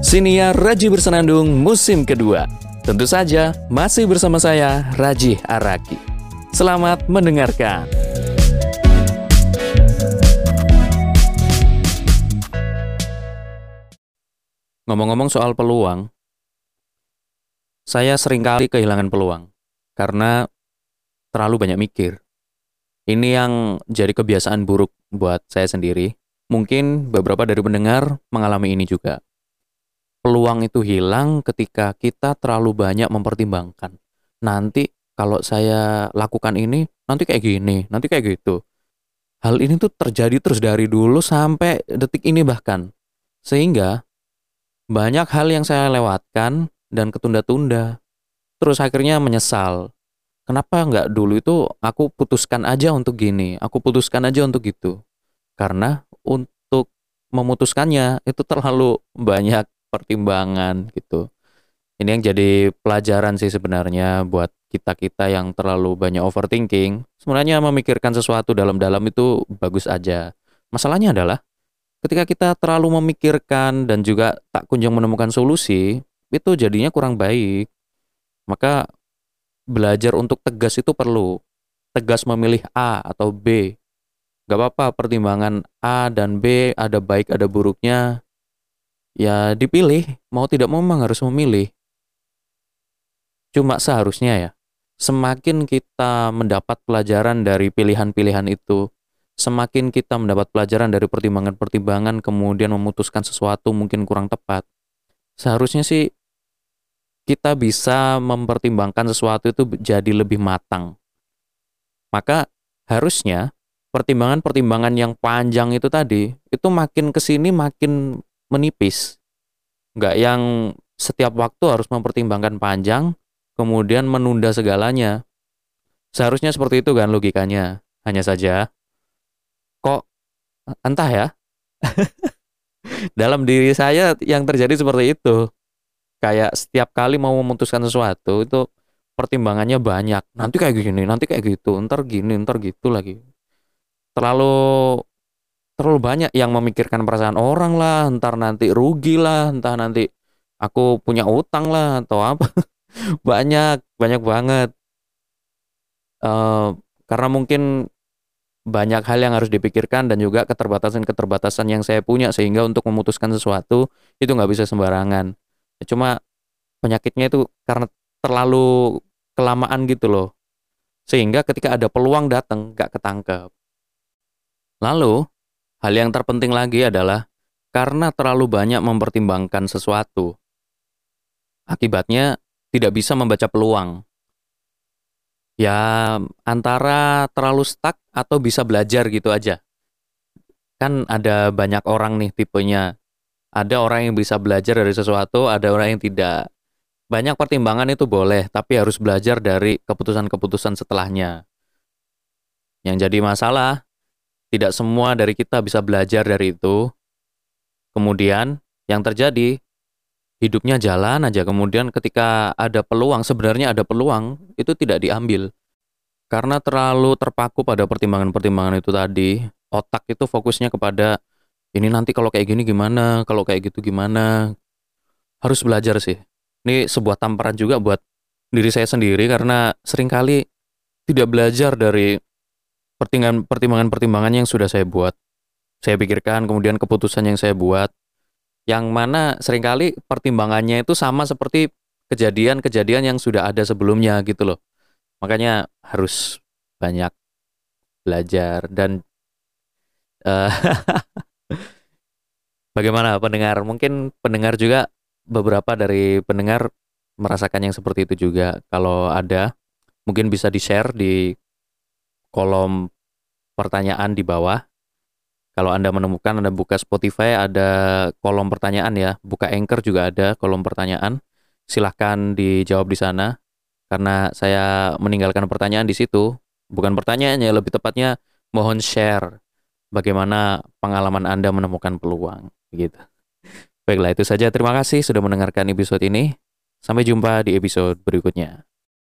Siniar Raji Bersenandung musim kedua. Tentu saja masih bersama saya Raji Araki. Selamat mendengarkan. Ngomong-ngomong soal peluang, saya sering kali kehilangan peluang karena terlalu banyak mikir. Ini yang jadi kebiasaan buruk buat saya sendiri. Mungkin beberapa dari pendengar mengalami ini juga peluang itu hilang ketika kita terlalu banyak mempertimbangkan. Nanti kalau saya lakukan ini, nanti kayak gini, nanti kayak gitu. Hal ini tuh terjadi terus dari dulu sampai detik ini bahkan. Sehingga banyak hal yang saya lewatkan dan ketunda-tunda. Terus akhirnya menyesal. Kenapa nggak dulu itu aku putuskan aja untuk gini, aku putuskan aja untuk gitu. Karena untuk memutuskannya itu terlalu banyak pertimbangan gitu. Ini yang jadi pelajaran sih sebenarnya buat kita-kita yang terlalu banyak overthinking. Sebenarnya memikirkan sesuatu dalam-dalam itu bagus aja. Masalahnya adalah ketika kita terlalu memikirkan dan juga tak kunjung menemukan solusi, itu jadinya kurang baik. Maka belajar untuk tegas itu perlu. Tegas memilih A atau B. Gak apa-apa pertimbangan A dan B ada baik ada buruknya ya dipilih mau tidak mau memang harus memilih. Cuma seharusnya ya semakin kita mendapat pelajaran dari pilihan-pilihan itu semakin kita mendapat pelajaran dari pertimbangan-pertimbangan kemudian memutuskan sesuatu mungkin kurang tepat seharusnya sih kita bisa mempertimbangkan sesuatu itu jadi lebih matang. Maka harusnya pertimbangan-pertimbangan yang panjang itu tadi itu makin ke sini makin menipis. Nggak yang setiap waktu harus mempertimbangkan panjang, kemudian menunda segalanya. Seharusnya seperti itu kan logikanya. Hanya saja, kok entah ya, dalam diri saya yang terjadi seperti itu. Kayak setiap kali mau memutuskan sesuatu itu pertimbangannya banyak. Nanti kayak gini, nanti kayak gitu, ntar gini, ntar gitu lagi. Terlalu terlalu banyak yang memikirkan perasaan orang lah, ntar nanti rugi lah, entah nanti aku punya utang lah atau apa. banyak, banyak banget. Uh, karena mungkin banyak hal yang harus dipikirkan dan juga keterbatasan-keterbatasan yang saya punya sehingga untuk memutuskan sesuatu itu nggak bisa sembarangan. Cuma penyakitnya itu karena terlalu kelamaan gitu loh. Sehingga ketika ada peluang datang nggak ketangkep. Lalu Hal yang terpenting lagi adalah karena terlalu banyak mempertimbangkan sesuatu. Akibatnya tidak bisa membaca peluang. Ya, antara terlalu stuck atau bisa belajar gitu aja. Kan ada banyak orang nih tipenya. Ada orang yang bisa belajar dari sesuatu, ada orang yang tidak. Banyak pertimbangan itu boleh, tapi harus belajar dari keputusan-keputusan setelahnya. Yang jadi masalah tidak semua dari kita bisa belajar dari itu. Kemudian yang terjadi hidupnya jalan aja. Kemudian ketika ada peluang, sebenarnya ada peluang, itu tidak diambil. Karena terlalu terpaku pada pertimbangan-pertimbangan itu tadi, otak itu fokusnya kepada ini nanti kalau kayak gini gimana, kalau kayak gitu gimana. Harus belajar sih. Ini sebuah tamparan juga buat diri saya sendiri karena sering kali tidak belajar dari pertimbangan-pertimbangan yang sudah saya buat. Saya pikirkan kemudian keputusan yang saya buat yang mana sering kali pertimbangannya itu sama seperti kejadian-kejadian yang sudah ada sebelumnya gitu loh. Makanya harus banyak belajar dan uh, bagaimana pendengar? Mungkin pendengar juga beberapa dari pendengar merasakan yang seperti itu juga. Kalau ada mungkin bisa di-share di kolom pertanyaan di bawah. Kalau Anda menemukan, Anda buka Spotify, ada kolom pertanyaan ya. Buka Anchor juga ada kolom pertanyaan. Silahkan dijawab di sana. Karena saya meninggalkan pertanyaan di situ. Bukan pertanyaannya, lebih tepatnya mohon share bagaimana pengalaman Anda menemukan peluang. Begitu. Baiklah, itu saja. Terima kasih sudah mendengarkan episode ini. Sampai jumpa di episode berikutnya.